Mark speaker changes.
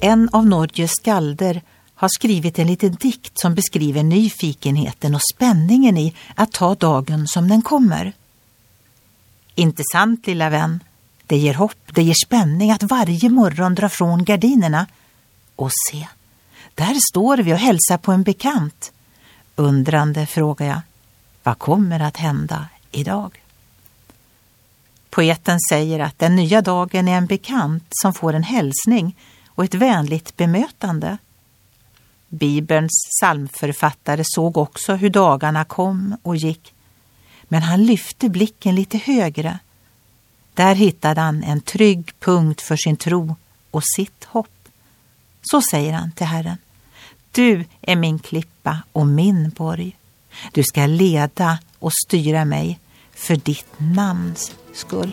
Speaker 1: En av Norges skalder har skrivit en liten dikt som beskriver nyfikenheten och spänningen i att ta dagen som den kommer. Inte sant, lilla vän? Det ger hopp, det ger spänning att varje morgon dra från gardinerna. Och se, där står vi och hälsar på en bekant. Undrande frågar jag, vad kommer att hända idag? Poeten säger att den nya dagen är en bekant som får en hälsning och ett vänligt bemötande. Bibelns psalmförfattare såg också hur dagarna kom och gick. Men han lyfte blicken lite högre. Där hittade han en trygg punkt för sin tro och sitt hopp. Så säger han till Herren. Du är min klippa och min borg. Du ska leda och styra mig för ditt namns skull.